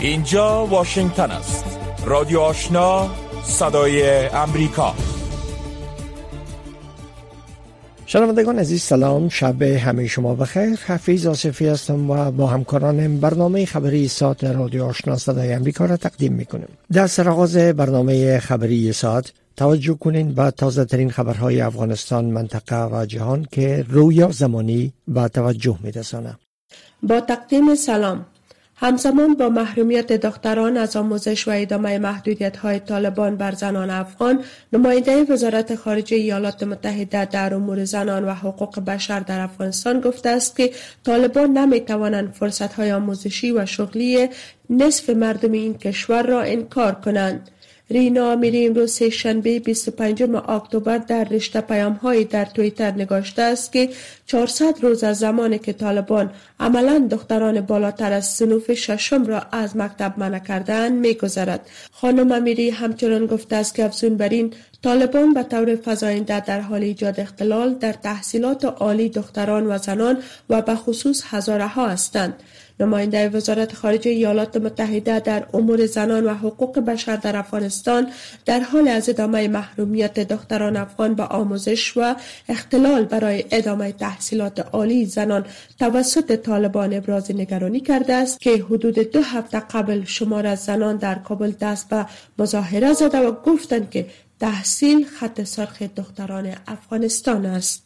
اینجا واشنگتن است. رادیو آشنا صدای امریکا. شنوندگان عزیز سلام. شب همه شما بخیر. حفیظ آصفی هستم و با همکارانم برنامه خبری ساعت رادیو آشنا صدای امریکا را تقدیم می‌کنیم. در سرآغاز برنامه خبری ساعت توجه کنین به تازه ترین خبرهای افغانستان منطقه و جهان که رویا زمانی به توجه میرسانه. با تقدیم سلام. همزمان با محرومیت دختران از آموزش و ادامه محدودیت های طالبان بر زنان افغان نماینده وزارت خارجه ایالات متحده در امور زنان و حقوق بشر در افغانستان گفته است که طالبان نمی توانند فرصت های آموزشی و شغلی نصف مردم این کشور را انکار کنند. رینا امیری امروز شنبه 25 اکتبر در رشته پیام های در تویتر نگاشته است که 400 روز از زمانی که طالبان عملا دختران بالاتر از سنوف ششم را از مکتب منع کردن میگذرد. خانم امیری همچنان گفته است که افزون بر این طالبان به طور فزاینده در حال ایجاد اختلال در تحصیلات عالی دختران و زنان و به خصوص هزاره ها هستند. نماینده وزارت خارجه ایالات متحده در امور زنان و حقوق بشر در افغانستان در حال از ادامه محرومیت دختران افغان به آموزش و اختلال برای ادامه تحصیلات عالی زنان توسط طالبان ابراز نگرانی کرده است که حدود دو هفته قبل شمار از زنان در کابل دست به مظاهره زده و گفتند که تحصیل خط سرخ دختران افغانستان است.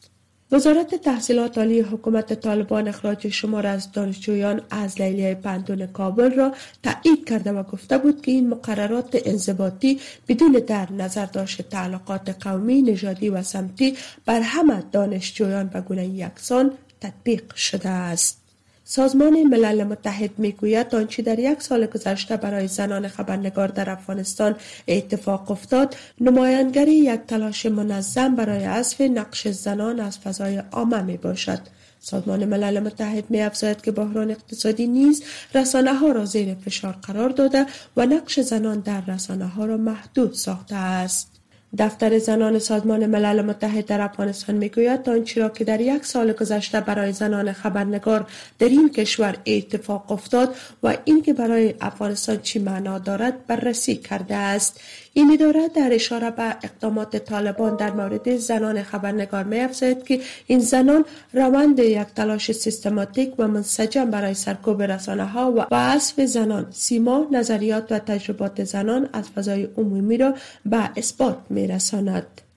وزارت تحصیلات عالی حکومت طالبان اخراج شمار از دانشجویان از لیلیه پندون کابل را تایید کرده و گفته بود که این مقررات انضباطی بدون در نظر داشت تعلقات قومی، نژادی و سمتی بر همه دانشجویان به گونه یکسان تطبیق شده است. سازمان ملل متحد می‌گوید آنچه در یک سال گذشته برای زنان خبرنگار در افغانستان اتفاق افتاد نمایانگری یک تلاش منظم برای حذف نقش زنان از فضای عامه می باشد سازمان ملل متحد می افزاید که بحران اقتصادی نیز رسانه ها را زیر فشار قرار داده و نقش زنان در رسانه ها را محدود ساخته است. دفتر زنان سازمان ملل متحد در افغانستان می‌گوید آنچه را که در یک سال گذشته برای زنان خبرنگار در این کشور اتفاق افتاد و اینکه برای افغانستان چی معنا دارد بررسی کرده است. این اداره در اشاره به اقدامات طالبان در مورد زنان خبرنگار می افزاید که این زنان روند یک تلاش سیستماتیک و منسجم برای سرکوب رسانه ها و حذف زنان سیما نظریات و تجربات زنان از فضای عمومی را به اثبات می رساند.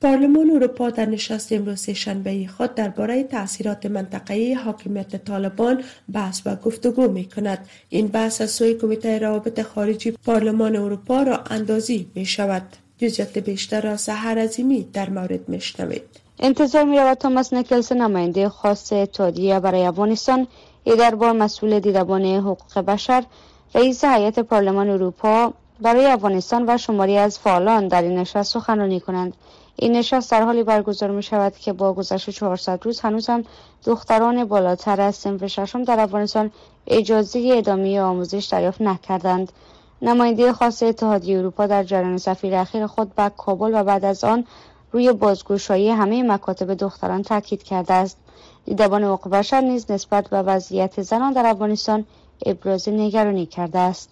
پارلمان اروپا در نشست امروز شنبه خود درباره تاثیرات منطقه‌ای حاکمیت طالبان بحث و گفتگو می کند این بحث از سوی کمیته روابط خارجی پارلمان اروپا را اندازی می شود جزیات بیشتر را سحر عظیمی در مورد میشنوید. انتظار می رود توماس نکلس نماینده خاص اتحادیه برای افغانستان در بار مسئول دیدبان حقوق بشر رئیس هیئت پارلمان اروپا برای افغانستان و شماری از فعالان در این نشست سخنرانی کنند. این نشست در حالی برگزار می شود که با گذشت 400 روز هنوز هم دختران بالاتر از سنف ششم در افغانستان اجازه ادامه آموزش دریافت نکردند. نماینده خاص اتحادیه اروپا در جریان سفیر اخیر خود به کابل و بعد از آن روی بازگشایی همه مکاتب دختران تاکید کرده است. دیدبان حقوق بشر نیز نسبت به وضعیت زنان در افغانستان ابراز نگرانی کرده است.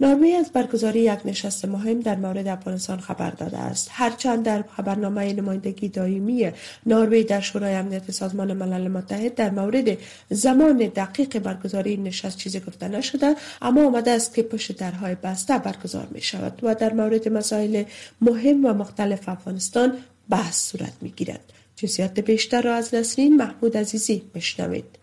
نروژ از برگزاری یک نشست مهم در مورد افغانستان خبر داده است. هرچند در خبرنامه نمایندگی دائمی نروژ در شورای امنیت سازمان ملل متحد در مورد زمان دقیق برگزاری نشست چیزی گفته نشده اما آمده است که پشت درهای بسته برگزار می شود و در مورد مسائل مهم و مختلف افغانستان بحث صورت می گیرد جزئیات بیشتر را از نسرین محمود عزیزی بشنوید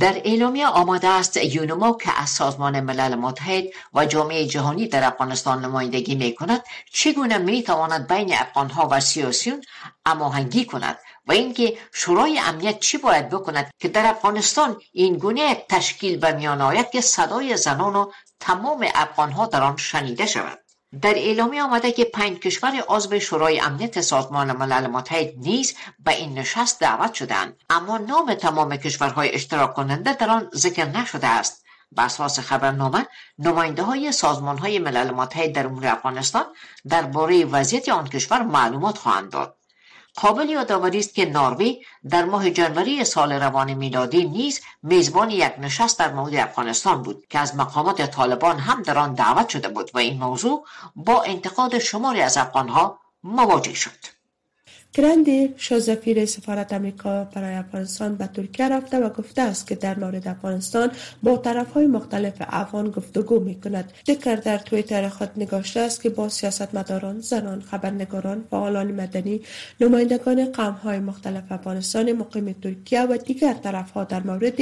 در اعلامیه آماده است یونما که از سازمان ملل متحد و جامعه جهانی در افغانستان نمایندگی می کند چگونه می تواند بین افغانها و سیاسیون هماهنگی کند و اینکه شورای امنیت چی باید بکند که در افغانستان این گونه تشکیل به میان آید که صدای زنان و تمام افغانها در آن شنیده شود. در اعلامی آمده که پنج کشور عضو شورای امنیت سازمان ملل متحد نیز به این نشست دعوت شدند. اما نام تمام کشورهای اشتراک کننده در آن ذکر نشده است. بر اساس خبرنامه نماینده های سازمان های ملل متحد در امور افغانستان درباره وضعیت آن کشور معلومات خواهند داد. قابل یادآوری است که ناروی در ماه جنوری سال روان میلادی نیز میزبان یک نشست در مورد افغانستان بود که از مقامات طالبان هم در آن دعوت شده بود و این موضوع با انتقاد شماری از افغانها مواجه شد. گرندی شازفیر سفارت امریکا برای افغانستان به ترکیه رفته و گفته است که در مورد افغانستان با طرف های مختلف افغان گفتگو می کند. ذکر در تویتر خود نگاشته است که با سیاستمداران، زنان، خبرنگاران، فعالان مدنی، نمایندگان قوم های مختلف افغانستان مقیم ترکیه و دیگر طرف ها در مورد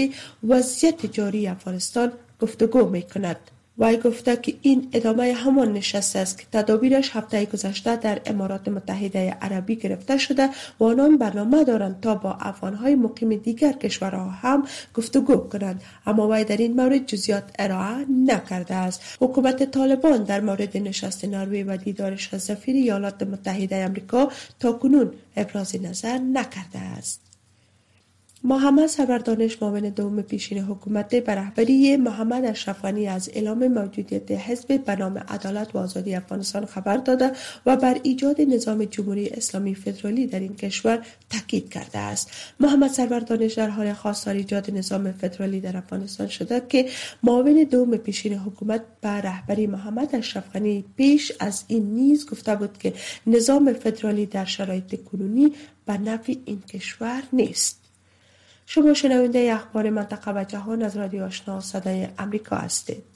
وضعیت جاری افغانستان گفتگو می کند. وی گفته که این ادامه همان نشست است که تدابیرش هفته گذشته در امارات متحده عربی گرفته شده و آنان برنامه دارند تا با افغانهای مقیم دیگر کشورها هم گفتگو کنند. اما وی در این مورد جزیات ارائه نکرده است. حکومت طالبان در مورد نشست نروژ و دیدارش از سفیر ایالات متحده امریکا تا کنون ابراز نظر نکرده است. محمد سبردانش معاون دوم پیشین حکومت به رهبری محمد اشرفانی از اعلام موجودیت حزب به نام عدالت و آزادی افغانستان خبر داده و بر ایجاد نظام جمهوری اسلامی فدرالی در این کشور تاکید کرده است. محمد سربردانش در حال خواستار ایجاد نظام فدرالی در افغانستان شده که معاون دوم پیشین حکومت به رهبری محمد اشرف پیش از این نیز گفته بود که نظام فدرالی در شرایط کنونی به نفع این کشور نیست. شما شنونده اخبار منطقه و جهان از رادیو آشنا صدای امریکا هستید.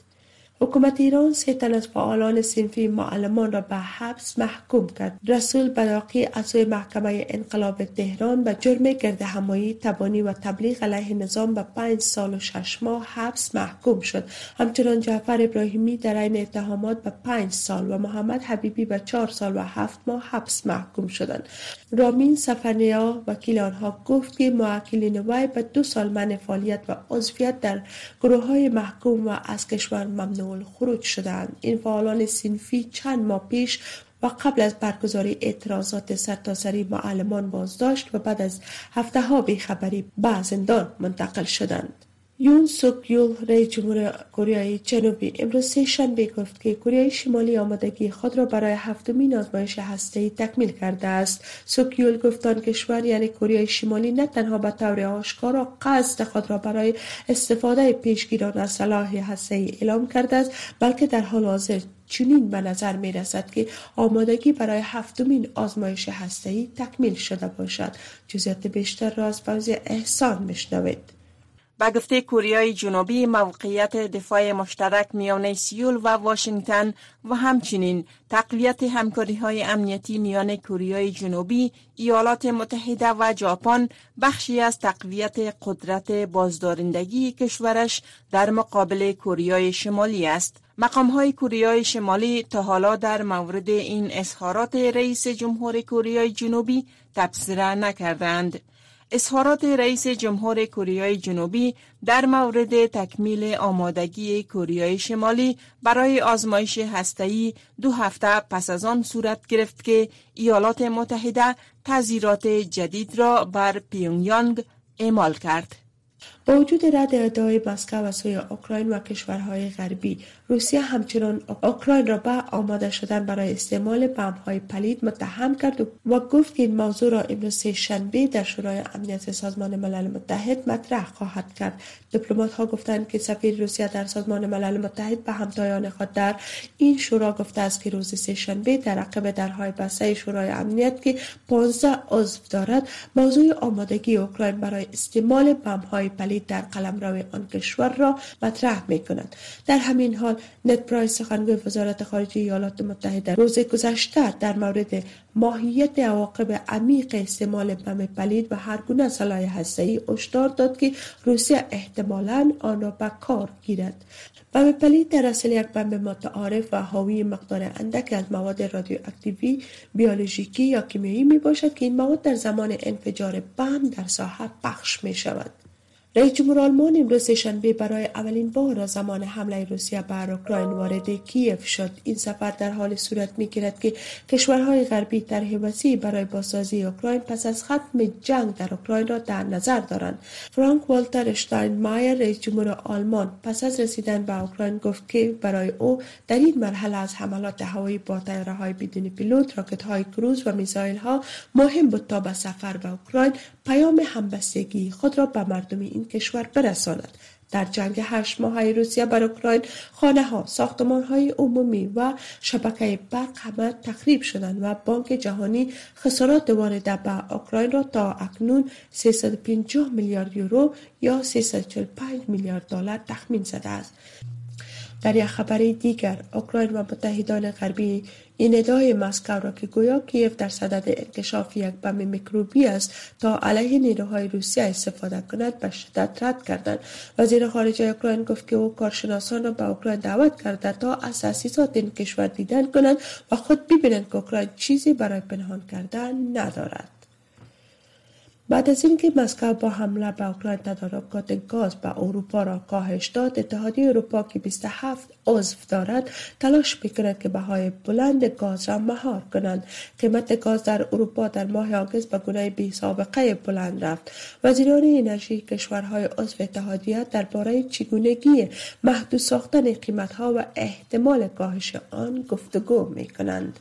حکومت ایران سه تن از فعالان سنفی معلمان را به حبس محکوم کرد. رسول بلاقی اعضای محکمه انقلاب تهران به جرم گرد همایی تبانی و تبلیغ علیه نظام به پنج سال و شش ماه حبس محکوم شد. همچنان جعفر ابراهیمی در این اتهامات به پنج سال و محمد حبیبی به چهار سال و هفت ماه حبس محکوم شدند. رامین سفرنیا وکیل آنها گفت که معکلین وی به دو سال من فعالیت و عضویت در گروه های محکوم و از کشور ممنوع خروج شدند این فعالان سینفی چند ماه پیش و قبل از برگزاری اعتراضات سرتاسری معلمان بازداشت و بعد از هفته ها بیخبری به زندان منتقل شدند. یون سوک یول رئیس جمهور کره جنوبی امروز سه شنبه گفت که کره شمالی آمادگی خود را برای هفتمین آزمایش هسته‌ای تکمیل کرده است. سوک یول گفت آن کشور یعنی کره شمالی نه تنها به طور آشکارا قصد خود را برای استفاده پیشگیران از سلاح هسته‌ای اعلام کرده است بلکه در حال حاضر چنین به نظر می رسد که آمادگی برای هفتمین آزمایش هسته‌ای تکمیل شده باشد. جزئیات بیشتر را از احسان میشنوید. به گفته کوریای جنوبی موقعیت دفاع مشترک میان سیول و واشنگتن و همچنین تقویت همکاری های امنیتی میان کوریای جنوبی، ایالات متحده و ژاپن بخشی از تقویت قدرت بازدارندگی کشورش در مقابل کوریای شمالی است. مقام های کوریای شمالی تا حالا در مورد این اظهارات رئیس جمهور کوریای جنوبی تبصره نکردند. اظهارات رئیس جمهور کره جنوبی در مورد تکمیل آمادگی کره شمالی برای آزمایش هسته‌ای دو هفته پس از آن صورت گرفت که ایالات متحده تذیرات جدید را بر پیونگیانگ اعمال کرد. با وجود رد ادعای مسکو از سوی اوکراین و کشورهای غربی روسیه همچنان اوکراین را به آماده شدن برای استعمال های پلید متهم کرد و گفت که این موضوع را امروز شنبه در شورای امنیت سازمان ملل متحد مطرح خواهد کرد. دیپلمات ها گفتند که سفیر روسیه در سازمان ملل متحد به همتایان خود در این شورا گفته است که روز شنبه در عقب درهای بسته شورای امنیت که 15 عضو دارد موضوع آمادگی اوکراین برای استعمال های پلید در قلمرو آن کشور را مطرح می کند در همین حال نت پرایس سخنگوی وزارت خارجه ایالات متحده روز گذشته در مورد ماهیت عواقب عمیق استعمال بم پلید و هر گونه سلاح هسته‌ای هشدار داد که روسیه احتمالا آن را به کار گیرد. بم پلید در اصل یک بم متعارف و حاوی مقدار اندک از مواد رادیواکتیوی بیولوژیکی یا کیمیایی می باشد که این مواد در زمان انفجار بم در ساحه پخش می شود رئیس جمهور آلمان امروز شنبه برای اولین بار زمان حمله روسیه بر اوکراین وارد کیف شد. این سفر در حال صورت می‌گیرد که کشورهای غربی در وسیع برای بازسازی اوکراین پس از ختم جنگ در اوکراین را در نظر دارند. فرانک والتر مایر رئیس جمهور آلمان پس از رسیدن به اوکراین گفت که برای او در این مرحله از حملات هوایی با های بدون پیلوت راکت های کروز و میزایل ها مهم بود تا به سفر به اوکراین پیام همبستگی خود را به مردم این کشور برساند. در جنگ هشت ماهه روسیه بر اوکراین خانه ها ساختمان های عمومی و شبکه برق همه تخریب شدند و بانک جهانی خسارات وارده به اوکراین را تا اکنون 350 میلیارد یورو یا 345 میلیارد دلار تخمین زده است. در یک خبر دیگر اوکراین و متحدان غربی این ادعای مسکو را که گویا کیف در صدد انکشاف یک بم میکروبی است تا علیه نیروهای روسیه استفاده کند به شدت رد کردند. وزیر خارجه اوکراین گفت که او کارشناسان را به اوکراین دعوت کرده تا از تاسیسات این کشور دیدن کنند و خود ببینند که اوکراین چیزی برای پنهان کردن ندارد. بعد از اینکه مسکو با حمله به اوکراین تدارکات گاز به اروپا را کاهش داد اتحادیه اروپا که 27 عضو دارد تلاش می‌کند که بهای بلند گاز را مهار کنند قیمت گاز در اروپا در ماه آگوست به گونه بی سابقه بلند رفت وزیران انرژی کشورهای عضو اتحادیه درباره چگونگی محدود ساختن قیمتها و احتمال کاهش آن گفتگو می کنند.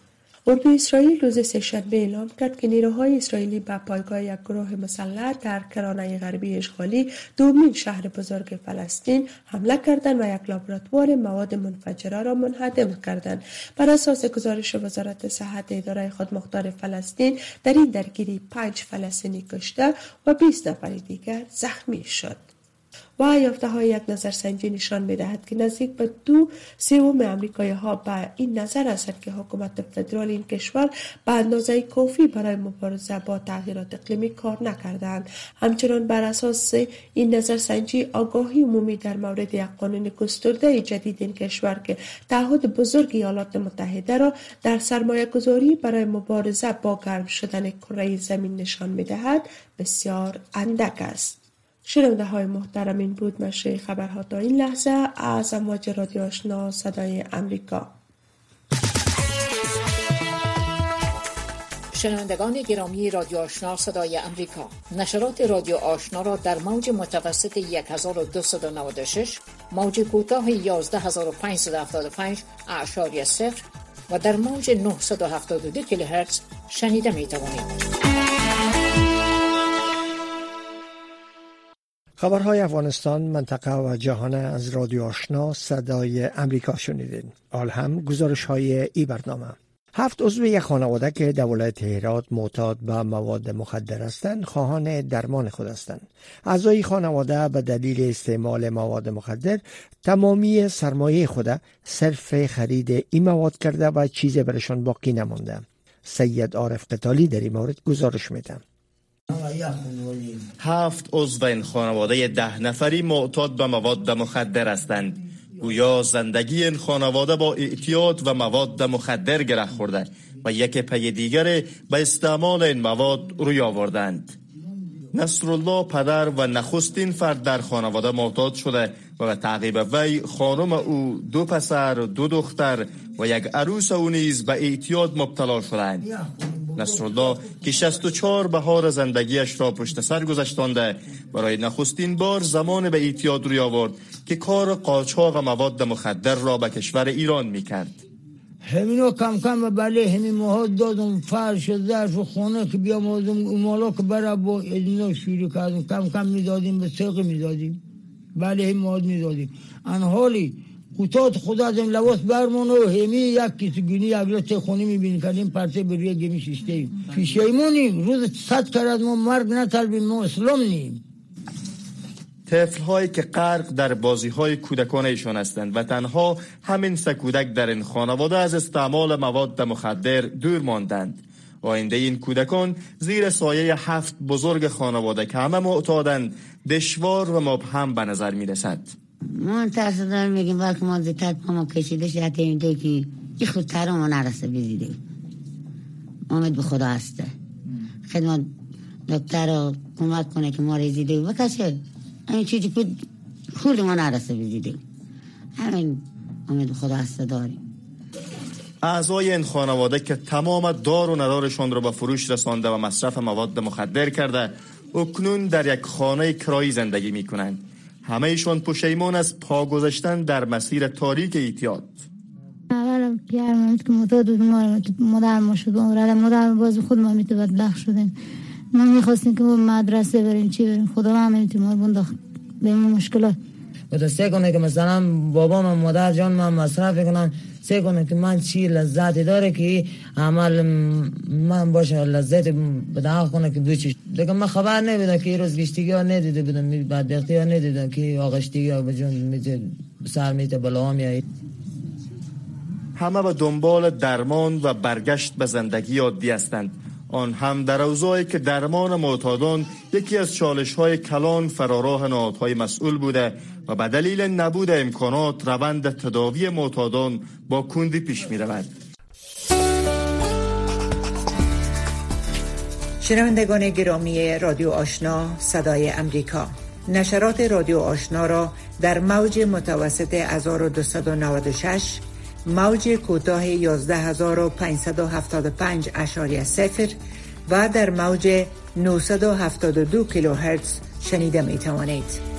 اردو اسرائیل روز سهشنبه اعلام کرد که نیروهای اسرائیلی به پایگاه یک گروه مسلح در کرانه غربی اشغالی دومین شهر بزرگ فلسطین حمله کردند و یک لابراتوار مواد منفجره را منهدم کردند. بر اساس گزارش وزارت صحت اداره خودمختار فلسطین در این درگیری پنج فلسطینی کشته و 20 نفر دیگر زخمی شد. و یافته های یک نظرسنجی نشان می دهد که نزدیک به دو سوم امریکایی ها به این نظر هستند که حکومت فدرال این کشور به اندازه کافی برای مبارزه با تغییرات اقلیمی کار نکردند. همچنان بر اساس این نظرسنجی آگاهی عمومی در مورد یک قانون گسترده جدید این کشور که تعهد بزرگ ایالات متحده را در سرمایه گذاری برای مبارزه با گرم شدن کره زمین نشان می دهد بسیار اندک است. شنونده های محترم این بود نشر خبرها تا این لحظه از امواج رادیو آشنا صدای امریکا شنوندگان گرامی رادیو آشنا صدای امریکا نشرات رادیو آشنا را در موج متوسط 1296 موج کوتاه 11575 اعشاری صفر و در موج 972 کیلوهرتز شنیده می توانید. خبرهای افغانستان منطقه و جهان از رادیو آشنا صدای امریکا شنیدین. آل هم گزارش های ای برنامه. هفت عضو یک خانواده که در ولایت هرات معتاد به مواد مخدر هستند خواهان درمان خود هستند. اعضای خانواده به دلیل استعمال مواد مخدر تمامی سرمایه خود صرف خرید این مواد کرده و چیزی برشان باقی نمانده. سید عارف قتالی در این مورد گزارش میدم هفت عضو این خانواده ده نفری معتاد به مواد مخدر هستند. گویا زندگی این خانواده با اعتیاد و مواد مخدر گره خورده و یک پی دیگر به استعمال این مواد روی آوردند. نصرالله پدر و نخستین فرد در خانواده معتاد شده و به تعقیب وی خانم او دو پسر دو دختر و یک عروس او نیز به اعتیاد مبتلا شدند. نصرالله که 64 بهار زندگیش را پشت سر گذشتانده. برای نخستین بار زمان به اعتیاد روی آورد که کار قاچاق مواد مخدر را به کشور ایران می کرد همینو کم کم بله همین مواد دادم فرش و خونه که بیا موزم مالا که برا با ادینا شروع کردم. کم کم می‌دادیم به سرق می‌دادیم. بله هم مواد می‌دادیم. ان حالی کوتاه خدا از این لباس برمون و همی یک کسی گونی اگلا ته خونی می‌بینی کردیم پرسه بروی گمی ششته ایم. پیشیمونیم روز صد کرد ما مرگ نطلبیم ما اسلام نیم. طفل هایی که غرق در بازی های کودکان ایشان هستند و تنها همین سه کودک در این خانواده از استعمال مواد مخدر دور ماندند. آینده این کودکان زیر سایه هفت بزرگ خانواده که همه معتادند دشوار و مبهم به نظر می رسد ما ترس دارم میگیم بلکه ما زیتر پا ما کشیده شده اینده که این خود ما نرسه بزیده امید به خدا هسته. خدمت دکتر رو کمک کنه که ما ریزیده بکشه. این چیزی که خود ما نرسه بزیده همین امید خدا هسته داریم. اعضای این خانواده که تمام دار و ندارشان را به فروش رسانده و مصرف مواد مخدر کرده اکنون در یک خانه کرایی زندگی می کنند همه ایشان پشیمان از پا گذاشتن در مسیر تاریک ایتیاد. اول پیار که معتاد بود ما مادر ما شد مادر باز خود ما میتوبت لخ شدیم ما می‌خواستیم که مدرسه بریم چی بریم؟ خدا همین ما بنداخت. به این مشکلات. و سه کنه که مثلا بابا من مادر جان من مصرف کنن سه کنه که من چی لذتی داره که عمل من باشه لذت بدعا کنه که دوچی دیگه من خبر نمیدم که روز گشتگی ها ندیده بودم بدبختی ها ندیدم که آغشتگی ها بجون میده سر میده بلا میایی همه به دنبال درمان و برگشت به زندگی عادی هستند آن هم در اوضاعی که درمان معتادان یکی از چالش های کلان فراراه نهادهای مسئول بوده و به دلیل نبود امکانات روند تداوی معتادان با کندی پیش می رود. شنوندگان گرامی رادیو آشنا صدای امریکا نشرات رادیو آشنا را در موج متوسط 1296 موج کوتاه 11575 اشاری سفر و در موج 972 کیلوهرتز شنیده می توانید.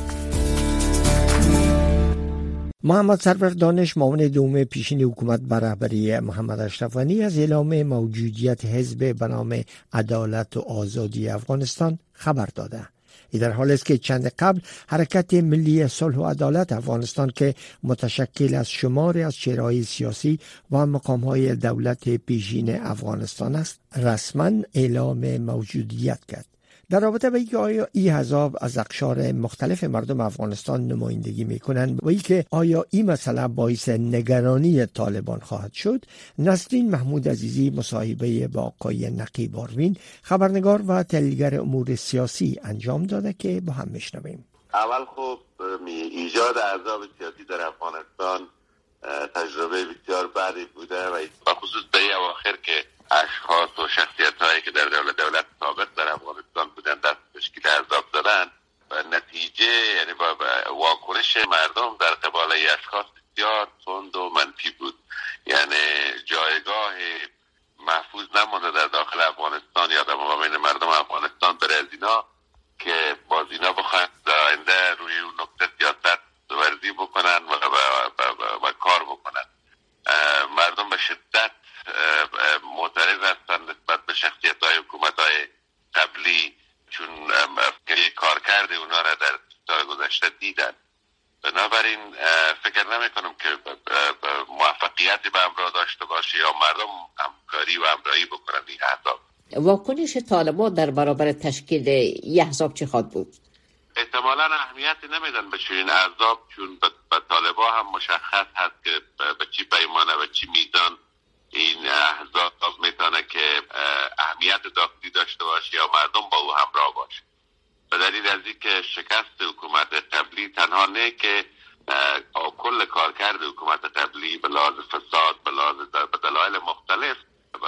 محمد سرور دانش معاون دوم پیشین حکومت بر رهبری محمد اشرفانی از اعلام موجودیت حزب به نام عدالت و آزادی افغانستان خبر داده در حال است که چند قبل حرکت ملی صلح و عدالت افغانستان که متشکل از شمار از چهرهای سیاسی و مقامهای دولت پیشین افغانستان است رسما اعلام موجودیت کرد. در رابطه با اینکه آیا این حذاب از اقشار مختلف مردم افغانستان نمایندگی می‌کنند و اینکه آیا این مسئله باعث نگرانی طالبان خواهد شد نسرین محمود عزیزی مصاحبه با آقای نقیب آروین خبرنگار و تحلیلگر امور سیاسی انجام داده که با هم میشنویم. اول خب ایجاد عذاب سیاسی در افغانستان تجربه بسیار بدی بوده و خصوص به اواخر که اشخاص و شخصیت هایی که در دولت دولت سابق در افغانستان بودن دست تشکیل عذاب زدن و نتیجه یعنی با واکنش مردم در قبال اشخاص بسیار تند و منفی بود یعنی جایگاه محفوظ نمانده در داخل افغانستان یا در مقابل مردم افغانستان برای از اینا که باز اینا بخواهند در آینده روی اون نقطه سیاست ورزی بکنن و, و, و کار بکنن مردم به شدت معترض هستند نسبت به شخصیت های حکومت های قبلی چون کار کرده اونا را در سال گذشته دیدن بنابراین فکر نمی کنم که موفقیتی به همراه داشته باشه یا مردم همکاری و همراهی بکنن این احزاب واکنش طالبان در برابر تشکیل یه احزاب چه خواد بود؟ احتمالا اهمیتی نمیدن به چنین احزاب چون به طالبا هم مشخص هست که به چی پیمانه و چی میزان این احزاب می‌تونه که اهمیت داخلی داشته باشه یا مردم با او همراه باشه به دلیل از اینکه شکست حکومت قبلی تنها نه که کل کارکرد حکومت قبلی به لحاظ فساد به لحاظ دلایل مختلف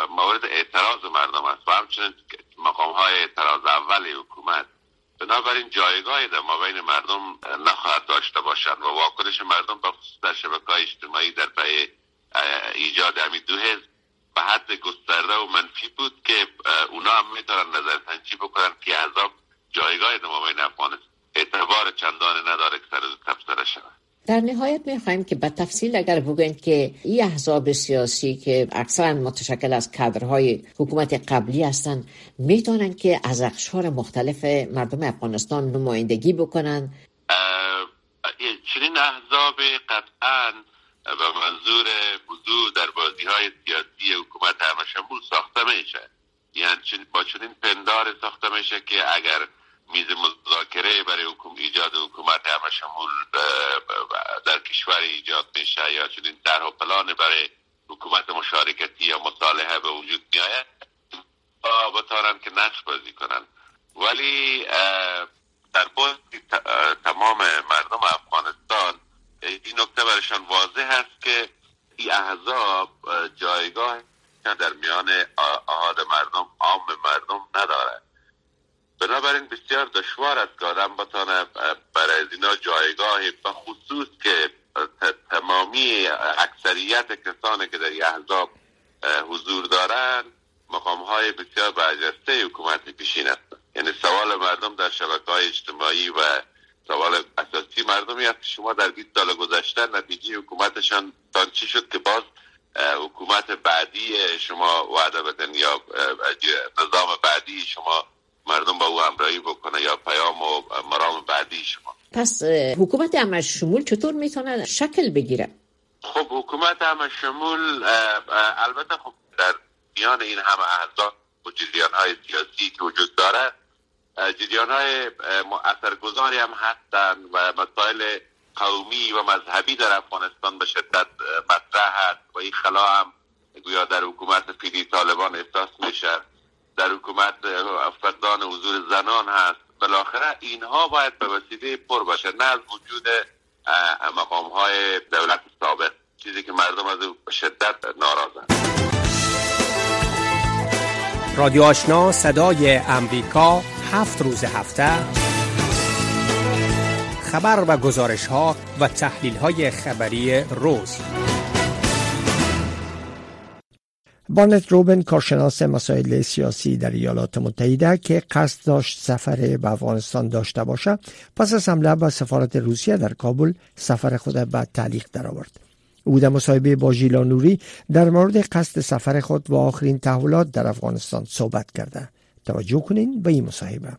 مورد اعتراض مردم است و همچنین مقام های اعتراض اول حکومت. بنابراین جایگاهی در مابین مردم نخواهد داشته باشند و واکنش مردم به خصوص در شبکه های اجتماعی در پی ایجاد همین دو حزب به حد گسترده و منفی بود که اونا هم می‌تونن نظر سنجی بکنن که عذاب جایگاه در مابین افغانستان اعتبار چندانه نداره که سر تبصره شود. در نهایت می‌خواهیم که به تفصیل اگر بگویند که این احزاب سیاسی که اکثرا متشکل از کادرهای حکومت قبلی هستند می‌تونن که از اقشار مختلف مردم افغانستان نمایندگی بکنند چنین احزاب قطعا به منظور حضور در بازی های سیاسی حکومت همشمول ساخته میشه. یعنی با چنین پندار ساخته میشه که اگر میز مذاکره برای حکومت ایجاد حکومت همه شمول در کشور ایجاد میشه یا چنین در پلان برای حکومت مشارکتی یا مصالحه به وجود میآید. بتارن که نقش بازی کنن ولی در باز تمام مردم افغانستان این نکته برشان واضح هست که این احزاب جایگاه در میان آهاد مردم عام مردم ندارد. بنابراین بسیار دشوار است که آدم بتانه برای از اینا جایگاه خصوص که تمامی اکثریت کسانی که در احزاب حضور دارند مقام های بسیار برجسته حکومت پیشین است یعنی سوال مردم در شبکه های اجتماعی و سوال اساسی مردمی است شما در 20 سال گذشته نتیجه حکومتشان چی شد که باز حکومت بعدی شما وعده بدن یا نظام بعدی شما مردم با او همراهی بکنه یا پیام و مرام بعدی شما. پس حکومت همه شمول چطور می‌تونه شکل بگیره؟ خب حکومت همه شمول البته خب در میان این همه احزاب و جریان های سیاسی که وجود داره جریان های اثرگذاری هم هستند و مسائل قومی و مذهبی در افغانستان به شدت مطرح هست و این خلا هم گویا در حکومت فیلی طالبان احساس میشه در حکومت فقدان حضور زنان هست. بالاخره اینها باید به وسیله پر باشه نه از وجود مقام های دولت سابق چیزی که مردم از شدت ناراضن. رادیو آشنا صدای امریکا هفت روز هفته. خبر و گزارش ها و تحلیل های خبری روز. بانت روبن کارشناس مسائل سیاسی در ایالات متحده که قصد داشت سفر به افغانستان داشته باشد پس از حمله به سفارت روسیه در کابل سفر خود به تعلیق درآورد. او در مصاحبه با ژیلا نوری در مورد قصد سفر خود و آخرین تحولات در افغانستان صحبت کرده. توجه کنین به این مصاحبه.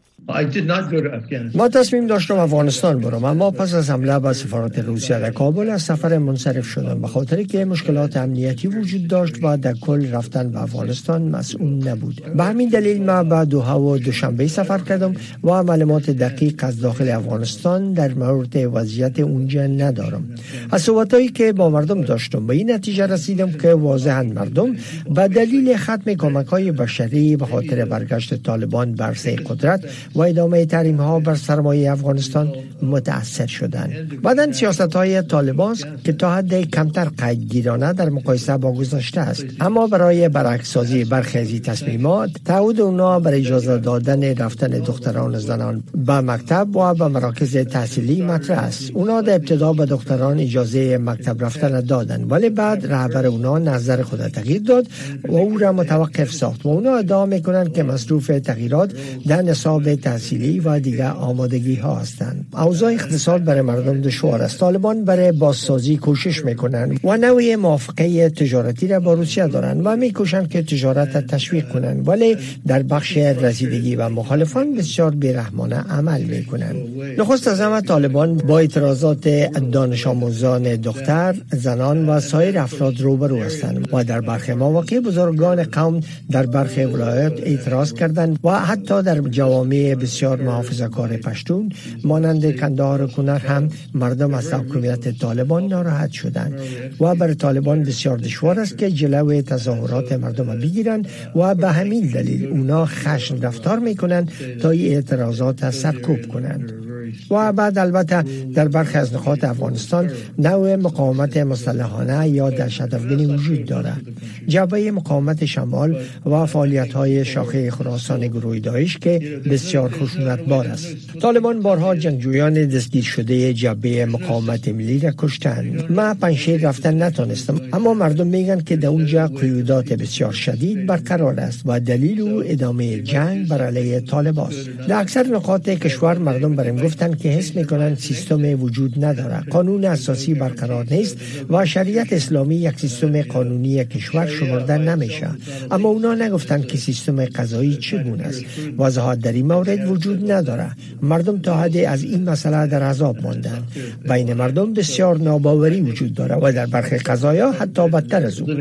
ما تصمیم داشتم افغانستان برم اما پس از حمله به سفارت روسیه در کابل از سفر منصرف شدم. به خاطر که مشکلات امنیتی وجود داشت و در کل رفتن به افغانستان مسئول نبود. به همین دلیل ما به دوحه و دوشنبه سفر کردم و معلومات دقیق از داخل افغانستان در مورد وضعیت اونجا ندارم. از صحبتهایی که با مردم داشتم به این نتیجه رسیدم که واضحا مردم به دلیل ختم کمک های بشری به خاطر برگشت طالبان بر قدرت و ادامه تحریم ها بر سرمایه افغانستان متاثر شدند. بعدا سیاست های طالبان که تا حد کمتر قیدگیرانه در مقایسه با گذاشته است. اما برای برعکسازی برخی از تصمیمات تعهد اونا بر اجازه دادن رفتن دختران زنان به مکتب و به مراکز تحصیلی مطرح است. اونا در ابتدا به دختران اجازه مکتب رفتن دادن ولی بعد رهبر اونا نظر خود تغییر داد و او را متوقف ساخت و اونا ادعا می‌کنند که مصروف تغییرات در نصاب تحصیلی و دیگر آمادگی ها هستند. اوضاع اقتصاد برای مردم دشوار است. طالبان برای بازسازی کوشش می‌کنند و نوع موافقه تجارتی را با روسیه دارند و میکوشند که تجارت تشویق کنند. ولی در بخش رسیدگی و مخالفان بسیار بیرحمانه عمل می‌کنند. نخست از همه طالبان با اعتراضات دانش آموزان دختر زنان و سایر افراد روبرو هستند و در برخی مواقع بزرگان قوم در برخی ولایات اعتراض کردند و حتی در جوامع بسیار محافظه کار پشتون مانند کندهار کنر هم مردم از حکومت طالبان ناراحت شدند و بر طالبان بسیار دشوار است که جلو تظاهرات مردم بگیرند و به همین دلیل اونا خشن رفتار می‌کنند تا اعتراضات سرکوب کنند. و بعد البته در برخی از نقاط افغانستان نوع مقاومت مسلحانه یا دهشت افغانی وجود دارد. جبهه مقاومت شمال و فعالیت های شاخه خراسان گروه داعش که بسیار خشونت بار است. طالبان بارها جنگجویان دستگیر شده جبهه مقاومت ملی را کشتند. ما پنشیر رفتن نتونستم اما مردم میگن که در اونجا قیودات بسیار شدید برقرار است و دلیل او ادامه جنگ بر علیه طالبان است. در اکثر نقاط کشور مردم برم گفتن که حس می‌کنند سیستم وجود نداره قانون اساسی برقرار نیست و شریعت اسلامی یک سیستم قانونی کشور شمرده نمیشه اما اونا نگفتن که سیستم قضایی چگونه است. وضاحت در این مورد وجود نداره مردم تا حدی از این مسئله در عذاب ماندن بین مردم بسیار ناباوری وجود داره و در برخی قضایا حتی بدتر از اون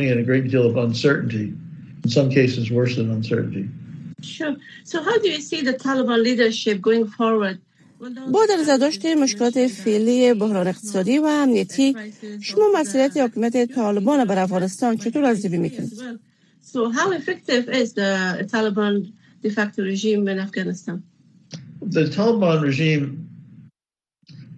Sure. So how do you see the Taliban leadership going forward? با در زداشت مشکلات فعلی بحران اقتصادی و امنیتی شما مسئولیت حکومت طالبان بر افغانستان چطور ارزیابی می‌کنید؟ So how effective is the Taliban de facto regime in Afghanistan? The Taliban regime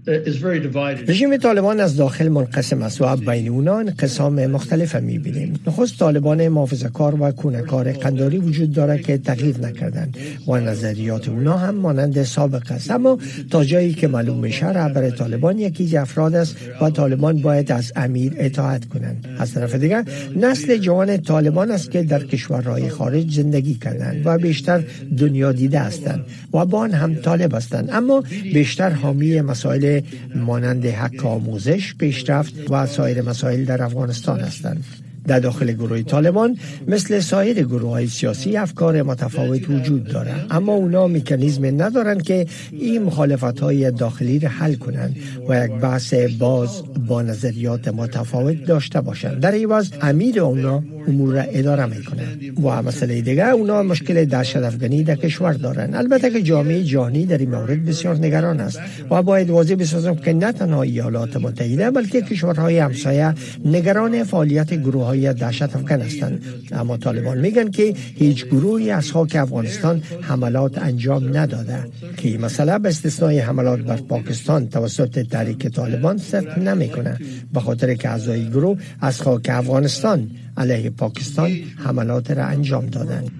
رژیم طالبان از داخل منقسم است و بین اونا انقسام مختلف می بینیم نخست طالبان محافظه کار و کونکار قنداری وجود داره که تغییر نکردن و نظریات اونا هم مانند سابق است. اما تا جایی که معلوم میشه رهبر طالبان یکی افراد است و طالبان باید از امیر اطاعت کنند. از طرف دیگر نسل جوان طالبان است که در کشورهای خارج زندگی کردند و بیشتر دنیا دیده هستند و با هم طالب هستند. اما بیشتر حامی مسائل مانند حق آموزش پیشرفت و سایر مسائل در افغانستان هستند. در داخل گروه طالبان مثل سایر گروه های سیاسی افکار متفاوت وجود دارند. اما اونا مکانیزم ندارند که این مخالفت های داخلی را حل کنند و یک بحث باز با نظریات متفاوت داشته باشند. در عوض امیر اونا امور را اداره می‌کنه و مسئله دیگه اونا مشکل دهشت افغانی در کشور دارن البته که جامعه جهانی در این مورد بسیار نگران است و باید واضح بسازم که نه تنها ایالات متحده بلکه کشورهای همسایه نگران فعالیت گروه های دهشت افغان هستند. اما طالبان میگن که هیچ گروهی از خاک افغانستان حملات انجام نداده. که این مسئله به استثنای حملات بر پاکستان توسط تحریک طالبان صدق نمی‌کنه. به خاطر که اعضای گروه از خاک افغانستان علیه پاکستان حملات را انجام دادند.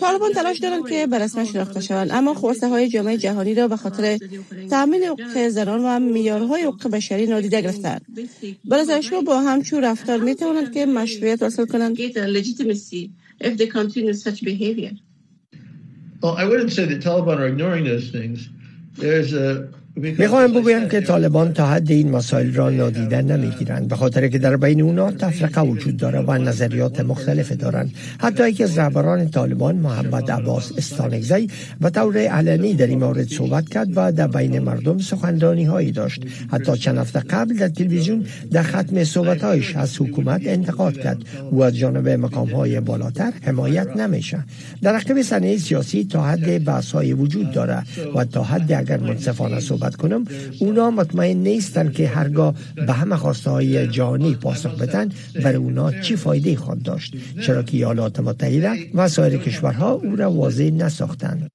طالبان تلاش دارند که به رسمیت شناخته شوند. اما خواسته های جامعه جهانی را به خاطر تامین حقوق زنان و معیارهای حقوق بشری نادیده گرفتند. شما با همچون رفتار می توانند که مشروعیت حاصل کنند؟ Well, I wouldn't say that Taliban are ignoring those things. There's a می‌خواهم بگویم که طالبان تا حد این مسائل را نادیده نمی‌گیرند به خاطر که در بین اونا تفرقه وجود داره و نظریات مختلف دارند. حتی یکی از رهبران طالبان محمد عباس استانگزی و طور علنی در این مورد صحبت کرد و در بین مردم سخنرانی هایی داشت. حتی چند هفته قبل در تلویزیون در ختم صحبتهایش از حکومت انتقاد کرد. و از جانب مقام های بالاتر حمایت نمیشه. در عقب صحنه سیاسی تا حد بحث های وجود داره و تا حد اگر منصفانه صحبت کنم اونا مطمئن نیستن که هرگاه به همه خواسته های جهانی پاسخ بدن بر اونا چی فایده خواهد داشت؟ چرا که ایالات متحده و سایر کشورها او را واضح نساختند.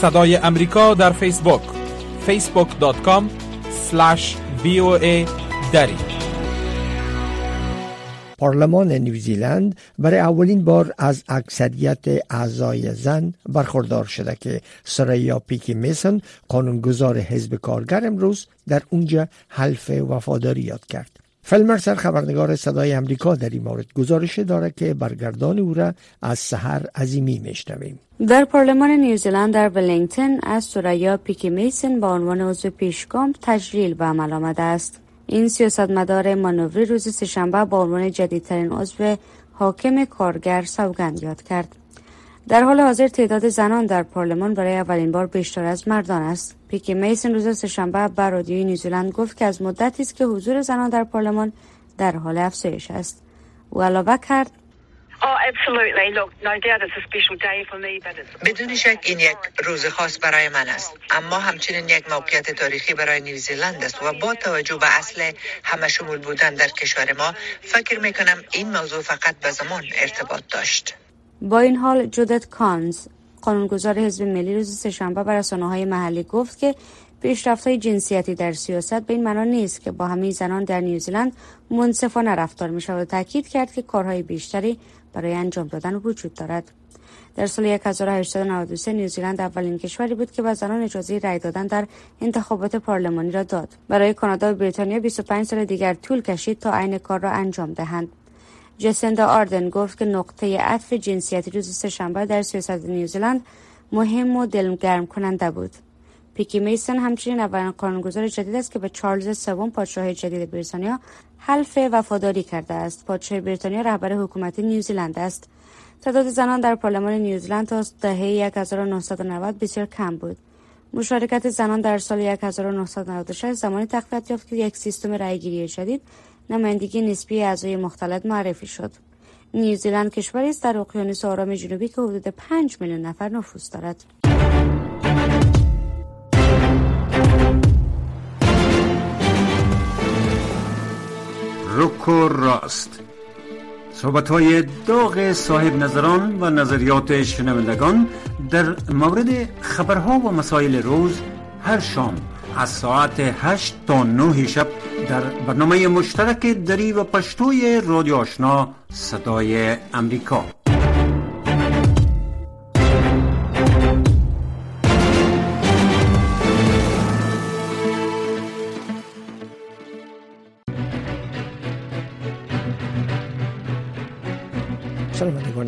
صدای امریکا در فیسبوک facebook.com slash دری. پارلمان نیوزیلند برای اولین بار از اکثریت اعضای زن برخوردار شده که سریا پیکی میسن قانونگذار حزب کارگر امروز در اونجا حلف وفاداری یاد کرد. فلمرسر خبرنگار صدای امریکا در این مورد گزارش داره که برگردان او را از سحر عظیمی میشنویم. در پارلمان نیوزیلند در ولینگتن از سریا پیکی میسن با عنوان عضو پیشگام تجلیل به عمل آمده است. این سیاستمدار مانوری روز سهشنبه با عنوان جدیدترین عضو حاکم کارگر سوگند یاد کرد. در حال حاضر تعداد زنان در پارلمان برای اولین بار بیشتر از مردان است. پیکی میسن روز سهشنبه بر رادیوی نیوزیلند گفت که از مدتی است که حضور زنان در پارلمان در حال افزایش است. او علاوه کرد بدون شک این یک روز خاص برای من است. اما همچنین یک موقعیت تاریخی برای نیوزیلند است و با توجه به اصل همه شمول بودن در کشور ما فکر می کنم این موضوع فقط به زمان ارتباط داشت. با این حال جودت کانز قانونگذار حزب ملی روز سهشنبه بر های محلی گفت که پیشرفت های جنسیتی در سیاست به این معنا نیست که با همه زنان در نیوزیلند منصفانه رفتار می شود و تاکید کرد که کارهای بیشتری برای انجام دادن وجود دارد. در سال 1893 نیوزیلند اولین کشوری بود که به زنان اجازه رأی دادن در انتخابات پارلمانی را داد. برای کانادا و بریتانیا 25 سال دیگر طول کشید تا عین کار را انجام دهند. جسندا آردن گفت که نقطه عطف جنسیتی روز سهشنبه در سیاست نیوزیلند مهم و دلگرم کننده بود. پیکی میسن همچنین اولین قانونگذار جدید است که به چارلز سوم پادشاه جدید بریتانیا حلف وفاداری کرده است. پادشاه بریتانیا رهبر حکومت نیوزیلند است. تعداد زنان در پارلمان نیوزیلند تا دهه 1990 بسیار کم بود. مشارکت زنان در سال 1996 زمانی تقویت یافت که یک سیستم رأیگیری جدید نمایندگی نسبی اعضای مختلط معرفی شد. نیوزیلند کشوری است در اقیانوس آرام جنوبی که حدود 5 میلیون نفر نفوذ دارد. رک راست. صحبت های داغ صاحب نظران و نظریات شنوندگان در مورد خبرها و مسائل روز هر شام از ساعت 8 تا 9 شب در برنامه مشترک دری و پشتوی رادیو آشنا صدای امریکا.